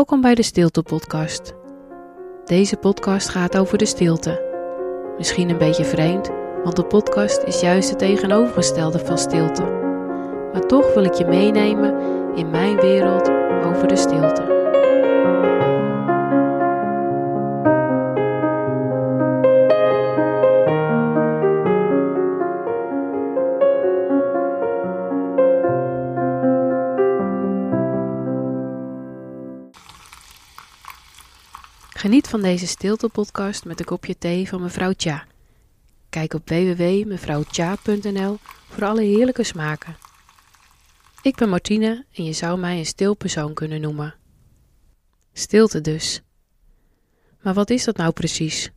Welkom bij de Stilte Podcast. Deze podcast gaat over de stilte. Misschien een beetje vreemd, want de podcast is juist het tegenovergestelde van stilte. Maar toch wil ik je meenemen in mijn wereld over de stilte. Geniet van deze stilte-podcast met een kopje thee van mevrouw Tja. Kijk op www.mevrouwtja.nl voor alle heerlijke smaken. Ik ben Martine en je zou mij een stil persoon kunnen noemen. Stilte dus. Maar wat is dat nou precies?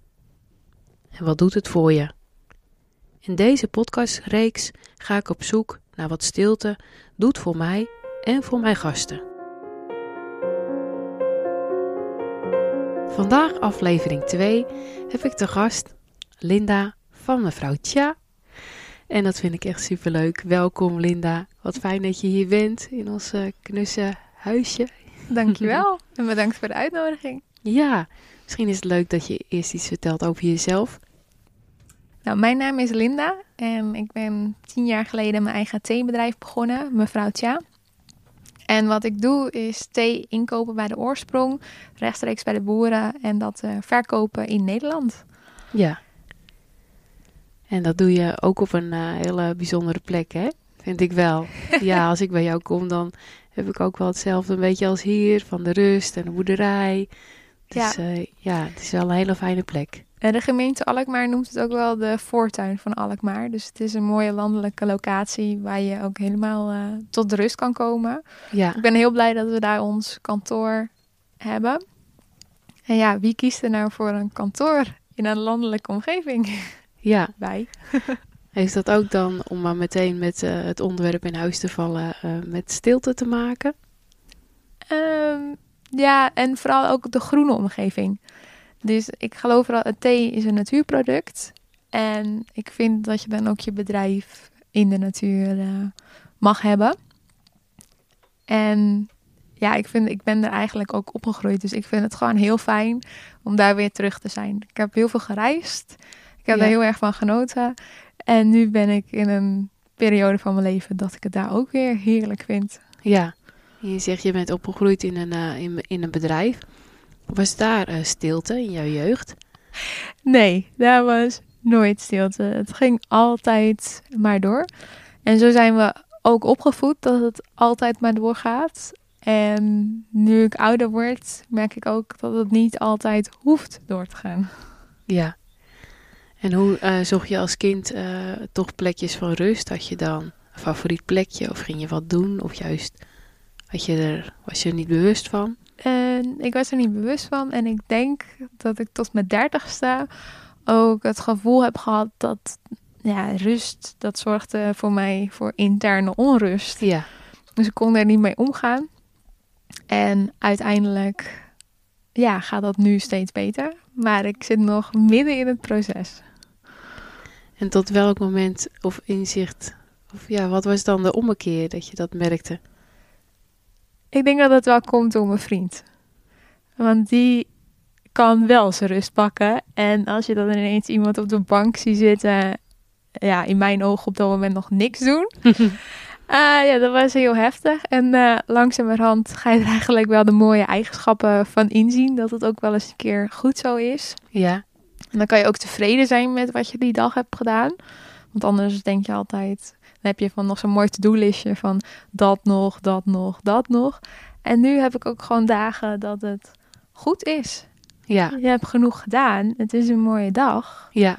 En wat doet het voor je? In deze podcastreeks ga ik op zoek naar wat stilte doet voor mij en voor mijn gasten. Vandaag, aflevering 2, heb ik de gast Linda van mevrouw Tja. En dat vind ik echt superleuk. Welkom Linda. Wat fijn dat je hier bent in ons uh, knusse huisje. Dankjewel en bedankt voor de uitnodiging. Ja, misschien is het leuk dat je eerst iets vertelt over jezelf. Nou, mijn naam is Linda en ik ben tien jaar geleden mijn eigen theebedrijf begonnen, mevrouw Tja. En wat ik doe is thee inkopen bij de oorsprong, rechtstreeks bij de boeren en dat uh, verkopen in Nederland. Ja. En dat doe je ook op een uh, hele bijzondere plek, hè? Vind ik wel. ja, als ik bij jou kom, dan heb ik ook wel hetzelfde een beetje als hier, van de rust en de boerderij. Dus ja, uh, ja het is wel een hele fijne plek. En de gemeente Alkmaar noemt het ook wel de voortuin van Alkmaar. Dus het is een mooie landelijke locatie waar je ook helemaal uh, tot de rust kan komen. Ja. Ik ben heel blij dat we daar ons kantoor hebben. En ja, wie kiest er nou voor een kantoor in een landelijke omgeving? Ja. Wij. Heeft dat ook dan, om maar meteen met uh, het onderwerp in huis te vallen, uh, met stilte te maken? Um, ja, en vooral ook de groene omgeving. Dus ik geloof wel, het thee is een natuurproduct. En ik vind dat je dan ook je bedrijf in de natuur uh, mag hebben. En ja, ik, vind, ik ben er eigenlijk ook opgegroeid. Dus ik vind het gewoon heel fijn om daar weer terug te zijn. Ik heb heel veel gereisd. Ik heb ja. er heel erg van genoten. En nu ben ik in een periode van mijn leven dat ik het daar ook weer heerlijk vind. Ja, je zegt je bent opgegroeid in een, uh, in, in een bedrijf. Was daar uh, stilte in jouw jeugd? Nee, daar was nooit stilte. Het ging altijd maar door. En zo zijn we ook opgevoed dat het altijd maar doorgaat. En nu ik ouder word, merk ik ook dat het niet altijd hoeft door te gaan. Ja. En hoe uh, zocht je als kind uh, toch plekjes van rust? Had je dan een favoriet plekje of ging je wat doen? Of juist had je er, was je er niet bewust van? En ik was er niet bewust van. En ik denk dat ik tot mijn dertigste ook het gevoel heb gehad dat ja, rust, dat zorgde voor mij voor interne onrust. Ja. Dus ik kon er niet mee omgaan. En uiteindelijk ja, gaat dat nu steeds beter. Maar ik zit nog midden in het proces. En tot welk moment of inzicht, of ja, wat was dan de ommekeer dat je dat merkte? Ik denk dat het wel komt door mijn vriend. Want die kan wel zijn rust pakken. En als je dan ineens iemand op de bank ziet zitten, ja, in mijn ogen op dat moment nog niks doen. uh, ja, dat was heel heftig. En uh, langzamerhand ga je er eigenlijk wel de mooie eigenschappen van inzien. Dat het ook wel eens een keer goed zo is. Ja. En dan kan je ook tevreden zijn met wat je die dag hebt gedaan. Want anders denk je altijd, heb je van nog zo'n mooi to-do-listje van dat nog, dat nog, dat nog. En nu heb ik ook gewoon dagen dat het goed is. Ja. Je hebt genoeg gedaan. Het is een mooie dag. Ja.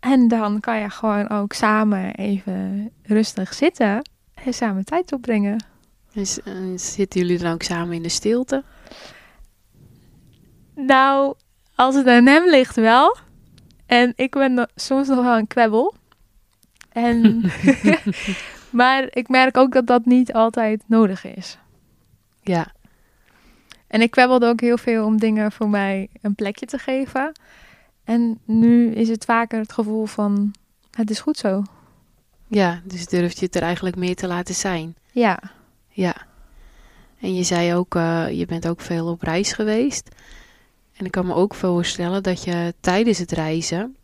En dan kan je gewoon ook samen even rustig zitten en samen tijd opbrengen. Dus, uh, zitten jullie dan ook samen in de stilte? Nou, als het aan hem ligt wel. En ik ben soms nog wel een kwebbel. En maar ik merk ook dat dat niet altijd nodig is. Ja. En ik kwebbelde ook heel veel om dingen voor mij een plekje te geven. En nu is het vaker het gevoel van, het is goed zo. Ja, dus durft je het er eigenlijk meer te laten zijn. Ja. Ja. En je zei ook, uh, je bent ook veel op reis geweest. En ik kan me ook voorstellen dat je tijdens het reizen.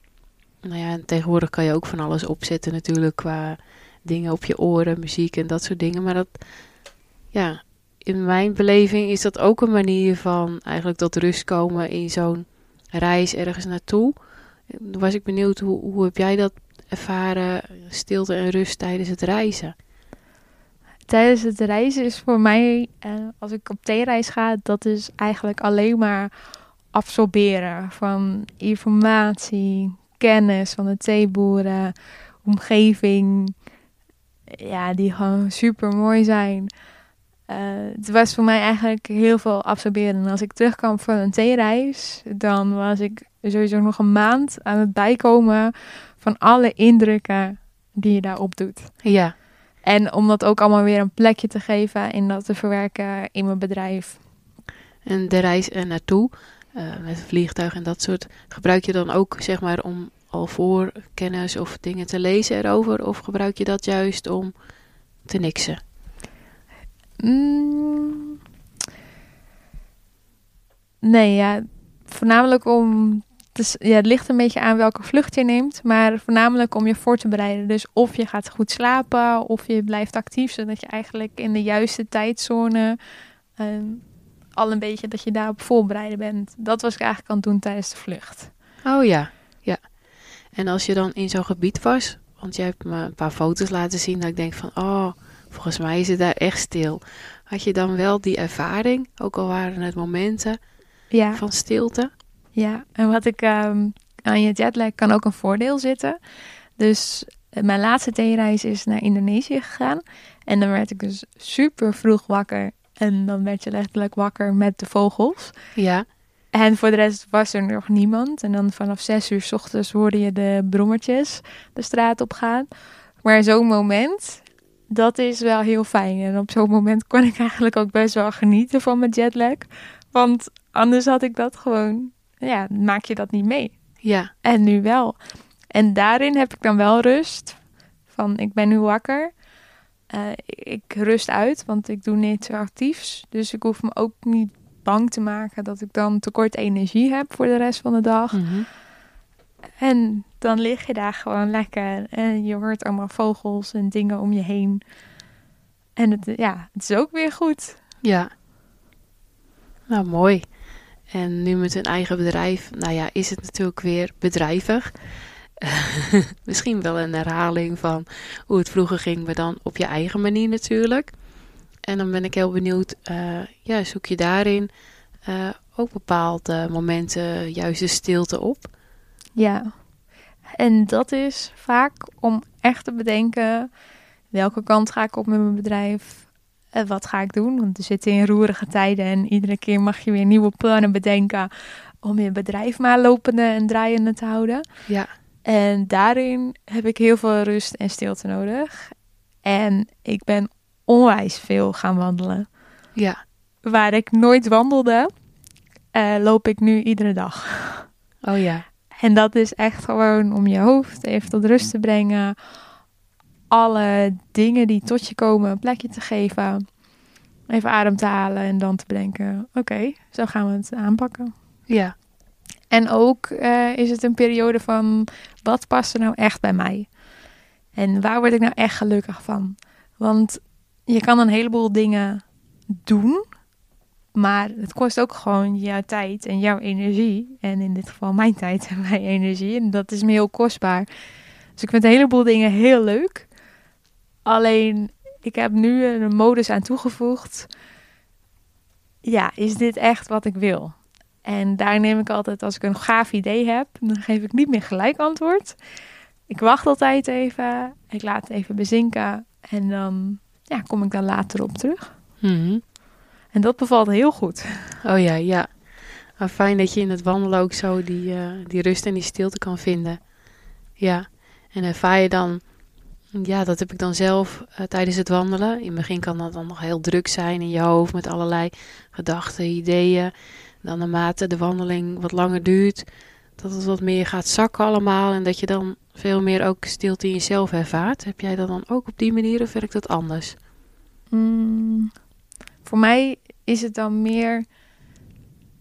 Nou ja, tegenwoordig kan je ook van alles opzetten, natuurlijk, qua dingen op je oren, muziek en dat soort dingen. Maar dat, ja, in mijn beleving is dat ook een manier van eigenlijk tot rust komen in zo'n reis ergens naartoe. Was ik benieuwd, hoe, hoe heb jij dat ervaren, stilte en rust tijdens het reizen? Tijdens het reizen is voor mij, eh, als ik op theereis ga, dat is eigenlijk alleen maar absorberen van informatie, kennis van de theeboeren, omgeving, ja, die gewoon super mooi zijn. Uh, het was voor mij eigenlijk heel veel absorberen. En als ik terugkwam van een theereis, dan was ik sowieso nog een maand aan het bijkomen van alle indrukken die je daarop doet. Ja. En om dat ook allemaal weer een plekje te geven en dat te verwerken in mijn bedrijf. En de reis er naartoe, met vliegtuig en dat soort, gebruik je dan ook zeg maar om al voor kennis of dingen te lezen erover? Of gebruik je dat juist om te niksen? Mm. Nee, ja, voornamelijk om. Dus, ja, het ligt een beetje aan welke vlucht je neemt, maar voornamelijk om je voor te bereiden. Dus of je gaat goed slapen, of je blijft actief, zodat je eigenlijk in de juiste tijdzone ehm, al een beetje dat je daarop voorbereiden bent. Dat was ik eigenlijk aan het doen tijdens de vlucht. Oh ja, ja. En als je dan in zo'n gebied was, want je hebt me een paar foto's laten zien dat ik denk van, oh, volgens mij is het daar echt stil. Had je dan wel die ervaring, ook al waren het momenten ja. van stilte? Ja, en wat ik um, aan je jetlag kan ook een voordeel zitten. Dus eh, mijn laatste theereis is naar Indonesië gegaan. En dan werd ik dus super vroeg wakker. En dan werd je letterlijk wakker met de vogels. Ja. En voor de rest was er nog niemand. En dan vanaf zes uur s ochtends hoorde je de brommertjes de straat op gaan. Maar zo'n moment, dat is wel heel fijn. En op zo'n moment kon ik eigenlijk ook best wel genieten van mijn jetlag. Want anders had ik dat gewoon, ja, maak je dat niet mee. Ja. En nu wel. En daarin heb ik dan wel rust. Van ik ben nu wakker. Uh, ik rust uit, want ik doe niets actiefs. Dus ik hoef me ook niet bang te maken dat ik dan tekort energie heb voor de rest van de dag. Mm -hmm. En dan lig je daar gewoon lekker en je hoort allemaal vogels en dingen om je heen. En het, ja, het is ook weer goed. Ja. Nou, mooi. En nu met een eigen bedrijf, nou ja, is het natuurlijk weer bedrijvig. Misschien wel een herhaling van hoe het vroeger ging, maar dan op je eigen manier natuurlijk. En dan ben ik heel benieuwd, uh, ja, zoek je daarin uh, ook bepaalde momenten, juist de stilte op? Ja, en dat is vaak om echt te bedenken welke kant ga ik op met mijn bedrijf. En wat ga ik doen? Want we zitten in roerige tijden en iedere keer mag je weer nieuwe plannen bedenken om je bedrijf maar lopende en draaiende te houden. Ja. En daarin heb ik heel veel rust en stilte nodig. En ik ben onwijs veel gaan wandelen. Ja. Waar ik nooit wandelde, uh, loop ik nu iedere dag. Oh ja. En dat is echt gewoon om je hoofd even tot rust te brengen. Alle dingen die tot je komen een plekje te geven. Even adem te halen en dan te bedenken: oké, okay, zo gaan we het aanpakken. Ja. En ook uh, is het een periode van wat past er nou echt bij mij? En waar word ik nou echt gelukkig van? Want je kan een heleboel dingen doen, maar het kost ook gewoon jouw tijd en jouw energie. En in dit geval mijn tijd en mijn energie. En dat is me heel kostbaar. Dus ik vind een heleboel dingen heel leuk. Alleen, ik heb nu een modus aan toegevoegd. Ja, is dit echt wat ik wil? En daar neem ik altijd, als ik een gaaf idee heb, dan geef ik niet meer gelijk antwoord. Ik wacht altijd even. Ik laat het even bezinken. En dan ja, kom ik daar later op terug. -hmm. En dat bevalt heel goed. Oh ja, ja. Maar fijn dat je in het wandelen ook zo die, uh, die rust en die stilte kan vinden. Ja. En ervaar je dan, ja, dat heb ik dan zelf uh, tijdens het wandelen. In het begin kan dat dan nog heel druk zijn in je hoofd met allerlei gedachten, ideeën. Dan naarmate de wandeling wat langer duurt, dat het wat meer gaat zakken allemaal. En dat je dan veel meer ook stilte in jezelf ervaart. Heb jij dat dan ook op die manier of werkt dat anders? Mm, voor mij is het dan meer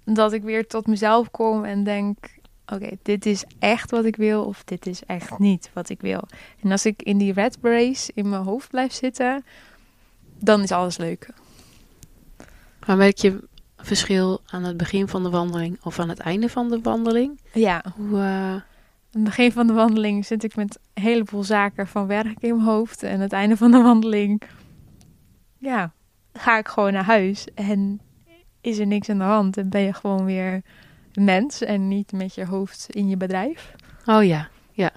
dat ik weer tot mezelf kom en denk: oké, dit is echt wat ik wil of dit is echt niet wat ik wil. En als ik in die red race in mijn hoofd blijf zitten, dan is alles leuk. Maar merk je verschil aan het begin van de wandeling of aan het einde van de wandeling? Ja. Hoe, uh... Aan het begin van de wandeling zit ik met een heleboel zaken van werk in mijn hoofd. En aan het einde van de wandeling, ja, ga ik gewoon naar huis. En is er niks aan de hand. En ben je gewoon weer mens en niet met je hoofd in je bedrijf. Oh ja, ja.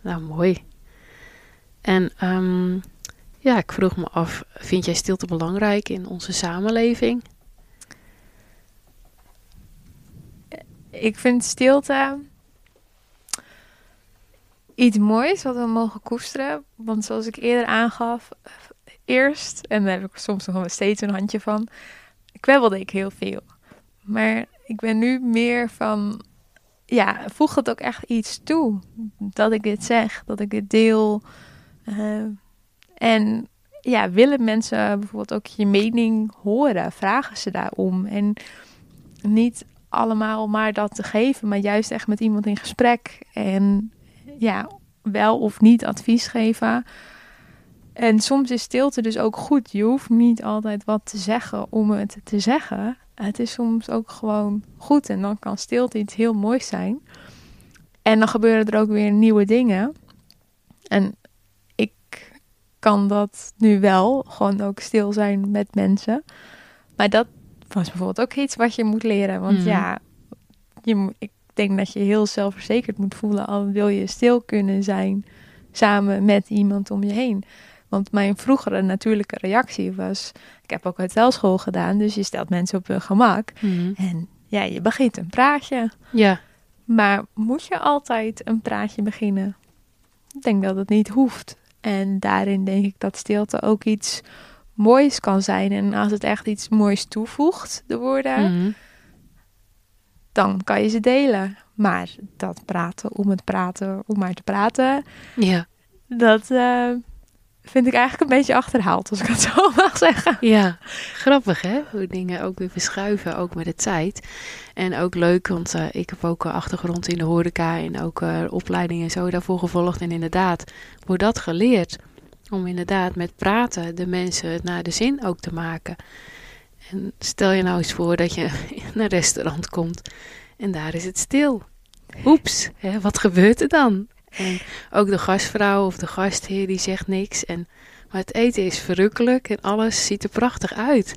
Nou, mooi. En um, ja, ik vroeg me af, vind jij stilte belangrijk in onze samenleving? Ik vind stilte iets moois wat we mogen koesteren. Want zoals ik eerder aangaf, eerst, en daar heb ik soms nog steeds een handje van, kwebbelde ik heel veel. Maar ik ben nu meer van, ja, voeg het ook echt iets toe dat ik dit zeg, dat ik dit deel. Uh, en ja, willen mensen bijvoorbeeld ook je mening horen? Vragen ze daarom? En niet allemaal maar dat te geven, maar juist echt met iemand in gesprek. En ja, wel of niet advies geven. En soms is stilte dus ook goed. Je hoeft niet altijd wat te zeggen om het te zeggen. Het is soms ook gewoon goed en dan kan stilte iets heel moois zijn. En dan gebeuren er ook weer nieuwe dingen. En ik kan dat nu wel, gewoon ook stil zijn met mensen. Maar dat was bijvoorbeeld ook iets wat je moet leren. Want mm. ja, je, ik denk dat je heel zelfverzekerd moet voelen, al wil je stil kunnen zijn samen met iemand om je heen. Want mijn vroegere natuurlijke reactie was: ik heb ook hotelschool gedaan, dus je stelt mensen op hun gemak. Mm. En ja, je begint een praatje. Ja. Maar moet je altijd een praatje beginnen? Ik denk dat het niet hoeft. En daarin denk ik dat stilte ook iets moois kan zijn. En als het echt iets moois toevoegt, de woorden, Mm. dan kan je ze delen. Maar dat praten om het praten, om maar te praten, Ja. dat eh, vind ik eigenlijk een beetje achterhaald, als ik het zo mag zeggen. Ja, grappig hè, hoe dingen ook weer verschuiven, ook met de tijd. En ook leuk, want uh, ik heb ook een achtergrond in de horeca en ook uh, opleidingen en zo daarvoor gevolgd. En inderdaad, wordt dat geleerd om inderdaad met praten de mensen het naar de zin ook te maken. En stel je nou eens voor dat je in een restaurant komt en daar is het stil. Oeps, hè, wat gebeurt er dan? En ook de gastvrouw of de gastheer die zegt niks. En, maar het eten is verrukkelijk en alles ziet er prachtig uit.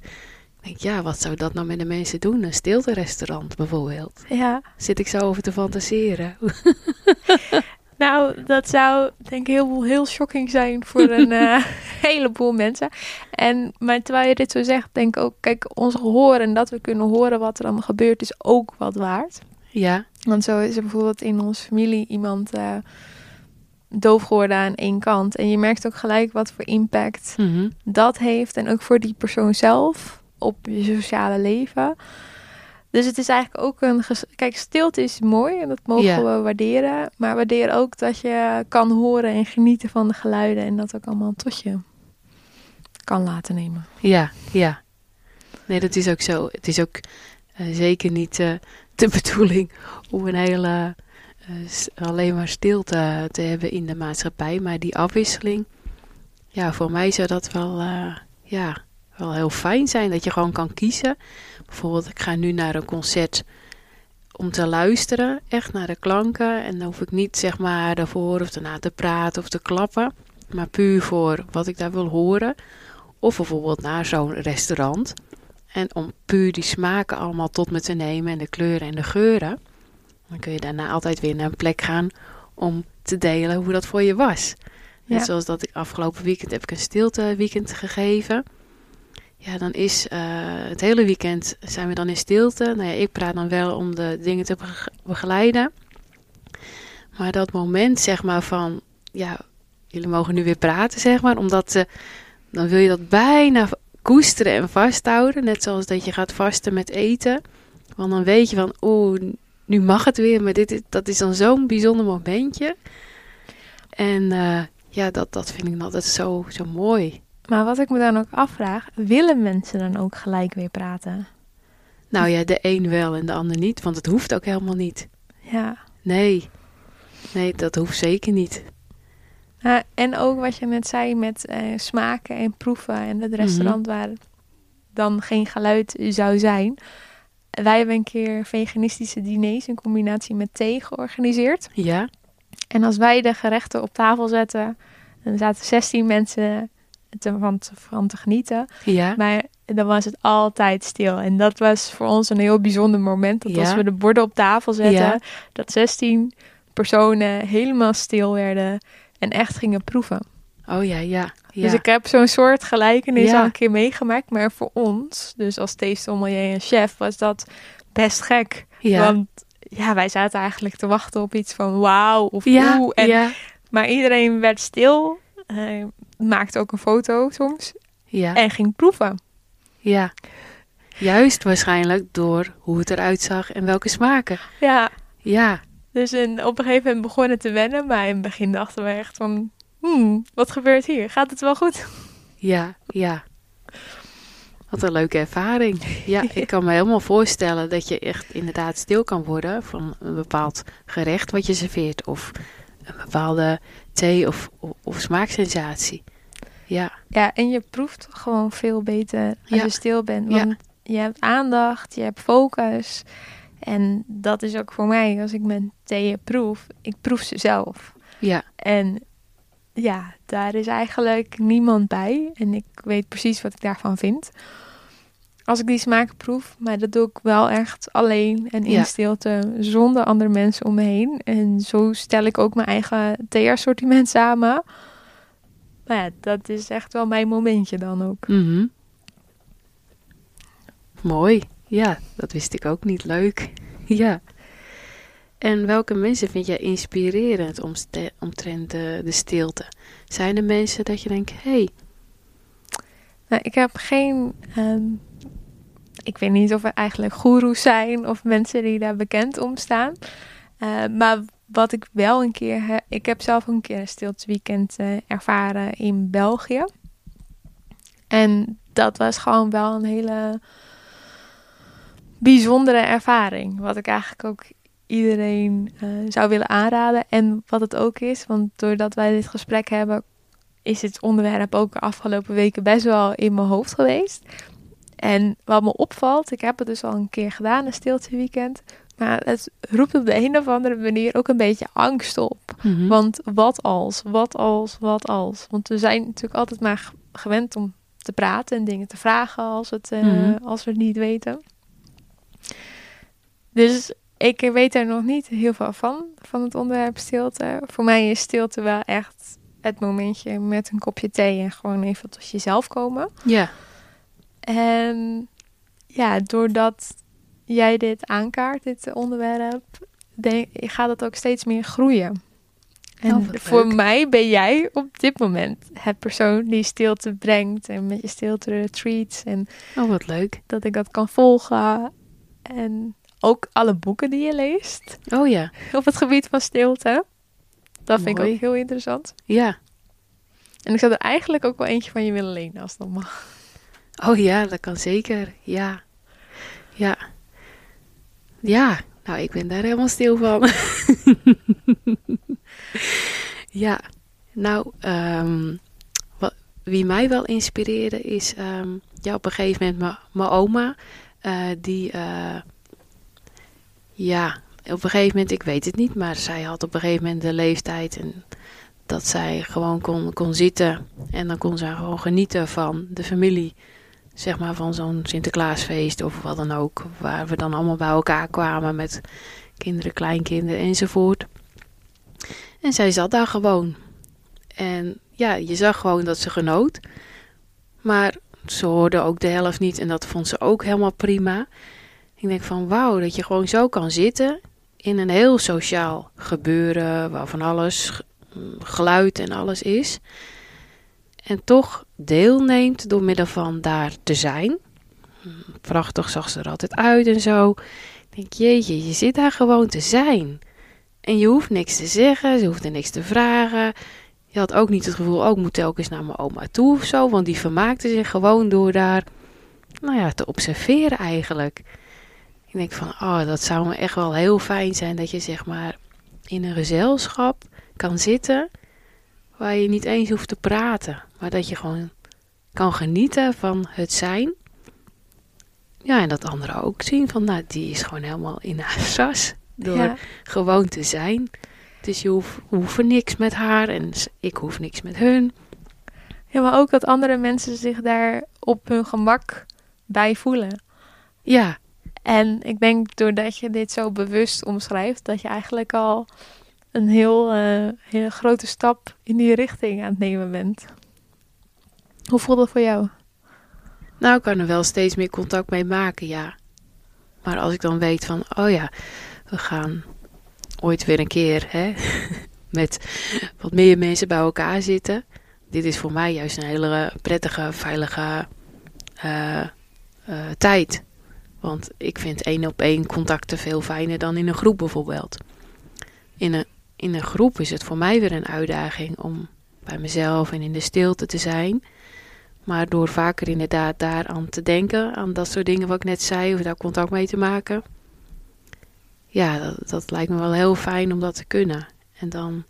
Ik denk, ja, wat zou dat nou met de mensen doen? Een stilte-restaurant bijvoorbeeld. Ja. Zit ik zo over te fantaseren? Nou, dat zou denk ik heel, heel shocking zijn voor een uh, heleboel mensen. En, maar terwijl je dit zo zegt, denk ik ook, kijk, ons gehoor en dat we kunnen horen wat er dan gebeurt, is ook wat waard. Ja. Want zo is er bijvoorbeeld in onze familie iemand uh, doof geworden aan één kant. En je merkt ook gelijk wat voor impact mm -hmm. dat heeft. En ook voor die persoon zelf op je sociale leven. Dus het is eigenlijk ook een. Kijk, stilte is mooi en dat mogen Ja. we waarderen. Maar waardeer ook dat je kan horen en genieten van de geluiden. En dat ook allemaal tot je kan laten nemen. Ja, ja. Nee, dat is ook zo. Het is ook uh, zeker niet uh, de bedoeling om een hele. Uh, alleen maar stilte te hebben in de maatschappij. Maar die afwisseling. Ja, voor mij zou dat wel. eh, ja, wel heel fijn zijn. Dat je gewoon kan kiezen. Bijvoorbeeld, ik ga nu naar een concert om te luisteren, echt naar de klanken. En dan hoef ik niet zeg maar daarvoor of daarna te praten of te klappen. Maar puur voor wat ik daar wil horen. Of bijvoorbeeld naar zo'n restaurant. En om puur die smaken allemaal tot me te nemen en de kleuren en de geuren. Dan kun je daarna altijd weer naar een plek gaan om te delen hoe dat voor je was. Net Ja. zoals dat ik afgelopen weekend heb ik een stilte weekend gegeven. Ja, dan is eh, het hele weekend zijn we dan in stilte. Nou ja, ik praat dan wel om de dingen te bege- begeleiden. Maar dat moment, zeg maar, van ja, jullie mogen nu weer praten, zeg maar. Omdat eh, dan wil je dat bijna koesteren en vasthouden. Net zoals dat je gaat vasten met eten. Want dan weet je van, oeh, nu mag het weer. Maar dit is, dat is dan zo'n bijzonder momentje. En eh, ja, dat, dat vind ik altijd zo, zo mooi. Maar wat ik me dan ook afvraag, willen mensen dan ook gelijk weer praten? Nou ja, de een wel en de ander niet, want het hoeft ook helemaal niet. Ja. Nee, nee, dat hoeft zeker niet. Ja, en ook wat je net zei met eh, smaken en proeven en het restaurant waar dan geen geluid zou zijn. Wij hebben een keer veganistische diners in combinatie met thee georganiseerd. Ja, En als wij de gerechten op tafel zetten, dan zaten 16 mensen te, van, te- van te genieten. ja, Maar dan was het altijd stil. En dat was voor ons een heel bijzonder moment. Dat Ja. als we de borden op tafel zetten, Ja. dat 16 personen helemaal stil werden en echt gingen proeven. oh ja, ja. ja. Dus ik heb zo'n soort gelijkenis al een keer meegemaakt. Maar voor ons, dus als theesommelier en chef, was dat best gek. ja. Want ja, wij zaten eigenlijk te wachten op iets van wauw of. En, ja, Maar iedereen werd stil, eh, maakte ook een foto soms ja, en ging proeven. ja. Juist waarschijnlijk door hoe het eruit zag en welke smaken. Ja, Ja, dus en op een gegeven moment begon het te wennen. Maar in het begin dachten we echt van, hmm, wat gebeurt hier? Gaat het wel goed? ja, ja. Wat een leuke ervaring. Ja, ik kan me helemaal voorstellen dat je echt inderdaad stil kan worden van een bepaald gerecht wat je serveert. Of een bepaalde thee of, of, of smaaksensatie. Ja, Ja, en je proeft gewoon veel beter als Ja. je stil bent. Ja. Want je hebt aandacht, je hebt focus. En dat is ook voor mij, als ik mijn thee proef, ik proef ze zelf. ja, En ja, daar is eigenlijk niemand bij. En ik weet precies wat ik daarvan vind. Als ik die smaak proef, maar dat doe ik wel echt alleen en in Ja. stilte, zonder andere mensen om me heen. En zo stel ik ook mijn eigen thee-assortiment samen. Maar ja, dat is echt wel mijn momentje dan ook. mhm. Mooi. Ja, dat wist ik ook niet. Leuk. Ja. En welke mensen vind jij inspirerend omtrent de, de stilte? Zijn er mensen dat je denkt, hé, hey, Nou, ik heb geen. ehm, ik weet niet of er eigenlijk goeroes zijn of mensen die daar bekend om staan. Eh, maar wat ik wel een keer heb. Ik heb zelf een keer een stilteweekend eh ervaren in België. En dat was gewoon wel een hele bijzondere ervaring. Wat ik eigenlijk ook iedereen eh, zou willen aanraden. En wat het ook is, want doordat wij dit gesprek hebben, is het onderwerp ook de afgelopen weken best wel in mijn hoofd geweest. En wat me opvalt, ik heb het dus al een keer gedaan, een stilteweekend. Maar het roept op de een of andere manier ook een beetje angst op. mhm. Want wat als, wat als, wat als? Want we zijn natuurlijk altijd maar gewend om te praten en dingen te vragen als, het, eh, Mhm. als we het niet weten. Dus ik weet er nog niet heel veel van, van het onderwerp stilte. Voor mij is stilte wel echt het momentje met een kopje thee en gewoon even tot jezelf komen. ja, En ja, doordat jij dit aankaart, dit onderwerp, denk, gaat het ook steeds meer groeien. En Oh, voor leuk. mij ben jij op dit moment het persoon die stilte brengt en met je stilte retreats en oh wat leuk. dat ik dat kan volgen. En ook alle boeken die je leest Oh ja, op het gebied van stilte. Dat vind ik ook heel interessant. ja. En ik zou er eigenlijk ook wel eentje van je willen lenen als dat mag. Oh ja, dat kan zeker. Ja. Ja. Ja, nou, ik ben daar helemaal stil van. ja. Nou, ehm, wat, wie mij wel inspireerde is ehm, ja, op een gegeven moment mijn- oma. eh, die, eh, ja, op een gegeven moment, ik weet het niet, maar zij had op een gegeven moment de leeftijd en dat zij gewoon kon, kon zitten en dan kon zij gewoon genieten van de familie zeg maar van zo'n Sinterklaasfeest of wat dan ook. Waar we dan allemaal bij elkaar kwamen met kinderen, kleinkinderen enzovoort. En zij zat daar gewoon. En ja, je zag gewoon dat ze genoot. Maar ze hoorde ook de helft niet en dat vond ze ook helemaal prima. Ik denk van wauw, dat je gewoon zo kan zitten in een heel sociaal gebeuren waar van alles g- geluid en alles is. En toch deelneemt door middel van daar te zijn. Prachtig zag ze er altijd uit en zo. Ik denk, jeetje, je zit daar gewoon te zijn. En je hoeft niks te zeggen, ze hoeft er niks te vragen. je had ook niet het gevoel, ook oh, moet telkens naar mijn oma toe of zo. Want die vermaakte zich gewoon door daar, nou ja, te observeren eigenlijk. Ik denk van, oh, dat zou me echt wel heel fijn zijn dat je zeg maar in een gezelschap kan zitten waar je niet eens hoeft te praten, maar dat je gewoon kan genieten van het zijn. Ja, en dat anderen ook zien van, nou, die is gewoon helemaal in haar sas door gewoon te zijn. Dus je hoeft, hoeft niks met haar en ik hoef niks met hun. Ja, maar ook dat andere mensen zich daar op hun gemak bij voelen. Ja. En ik denk doordat je dit zo bewust omschrijft, dat je eigenlijk al een heel, uh, hele grote stap in die richting aan het nemen bent. Hoe voelt dat voor jou? Nou, ik kan er wel steeds meer contact mee maken, ja. Maar als ik dan weet van, oh ja, we gaan ooit weer een keer hè, met wat meer mensen bij elkaar zitten. Dit is voor mij juist een hele prettige, veilige uh, uh, tijd. Want ik vind één op één contacten veel fijner dan in een groep bijvoorbeeld. In een, in een groep is het voor mij weer een uitdaging om bij mezelf en in de stilte te zijn. Maar door vaker inderdaad daaraan te denken, aan dat soort dingen wat ik net zei, of daar contact mee te maken, ja, dat, dat lijkt me wel heel fijn om dat te kunnen. En dan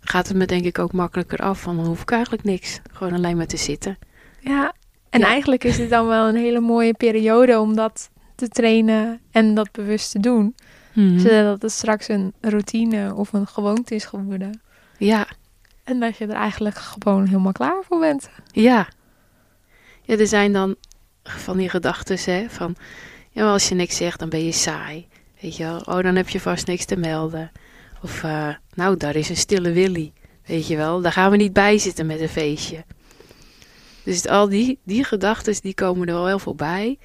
gaat het me denk ik ook makkelijker af, van dan hoef ik eigenlijk niks. Gewoon alleen maar te zitten. Ja, en eigenlijk is het dan wel een hele mooie periode om dat te trainen en dat bewust te doen. Mhm. Zodat het straks een routine of een gewoonte is geworden. Ja. En dat je er eigenlijk gewoon helemaal klaar voor bent. Ja. Ja, er zijn dan van die gedachten, hè, van... Ja, als je niks zegt, dan ben je saai. Weet je wel, oh, dan heb je vast niks te melden. Of, uh, nou, daar is een stille Willy. Weet je wel, daar gaan we niet bij zitten met een feestje. Dus al die, die gedachten, die komen er wel heel voorbij.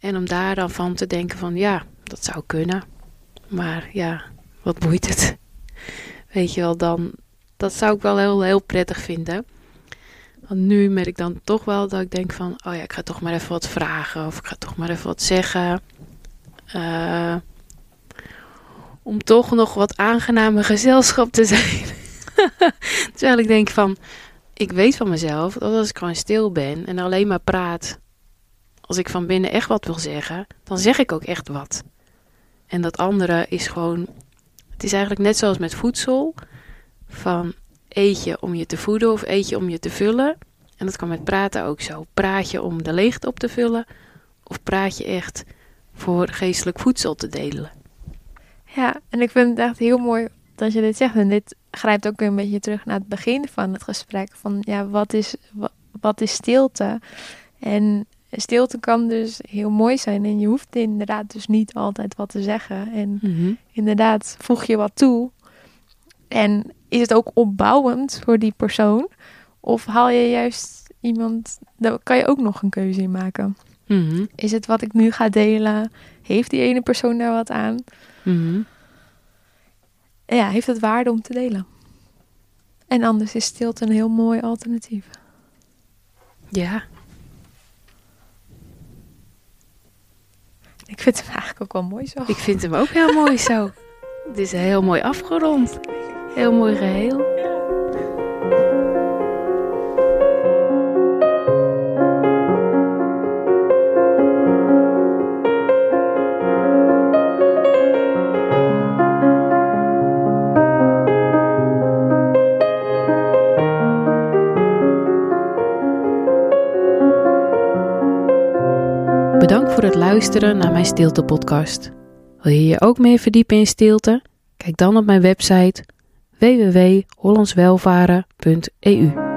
En om daar dan van te denken van, ja, dat zou kunnen. Maar ja, wat boeit het? Weet je wel, dan, dat zou ik wel heel, heel prettig vinden. Want nu merk ik dan toch wel dat ik denk van, oh ja, ik ga toch maar even wat vragen. Of ik ga toch maar even wat zeggen. Uh, om toch nog wat aangename gezelschap te zijn. Terwijl ik denk van, ik weet van mezelf dat als ik gewoon stil ben en alleen maar praat, als ik van binnen echt wat wil zeggen, dan zeg ik ook echt wat. En dat andere is gewoon, het is eigenlijk net zoals met voedsel, van eet je om je te voeden of eet je om je te vullen. En dat kan met praten ook zo. Praat je om de leegte op te vullen of praat je echt voor geestelijk voedsel te delen? Ja, en ik vind het echt heel mooi dat je dit zegt. En dit grijpt ook een beetje terug naar het begin van het gesprek. Van ja, wat is, wat, is stilte? En stilte kan dus heel mooi zijn. En je hoeft inderdaad dus niet altijd wat te zeggen. En mhm. inderdaad, voeg je wat toe. En is het ook opbouwend voor die persoon? Of haal je juist iemand, daar kan je ook nog een keuze in maken. Mhm. Is het wat ik nu ga delen? Heeft die ene persoon daar wat aan? Mm Ja, heeft het waarde om te delen. En anders is stilte een heel mooi alternatief. Ja. Ik vind hem eigenlijk ook wel mooi zo. Ik vind hem ook heel mooi zo. Het is heel mooi afgerond. Heel mooi geheel. Bedankt voor het luisteren naar mijn stilte-podcast. Wil je je ook meer verdiepen in stilte? Kijk dan op mijn website www.hollandswelvaren.eu.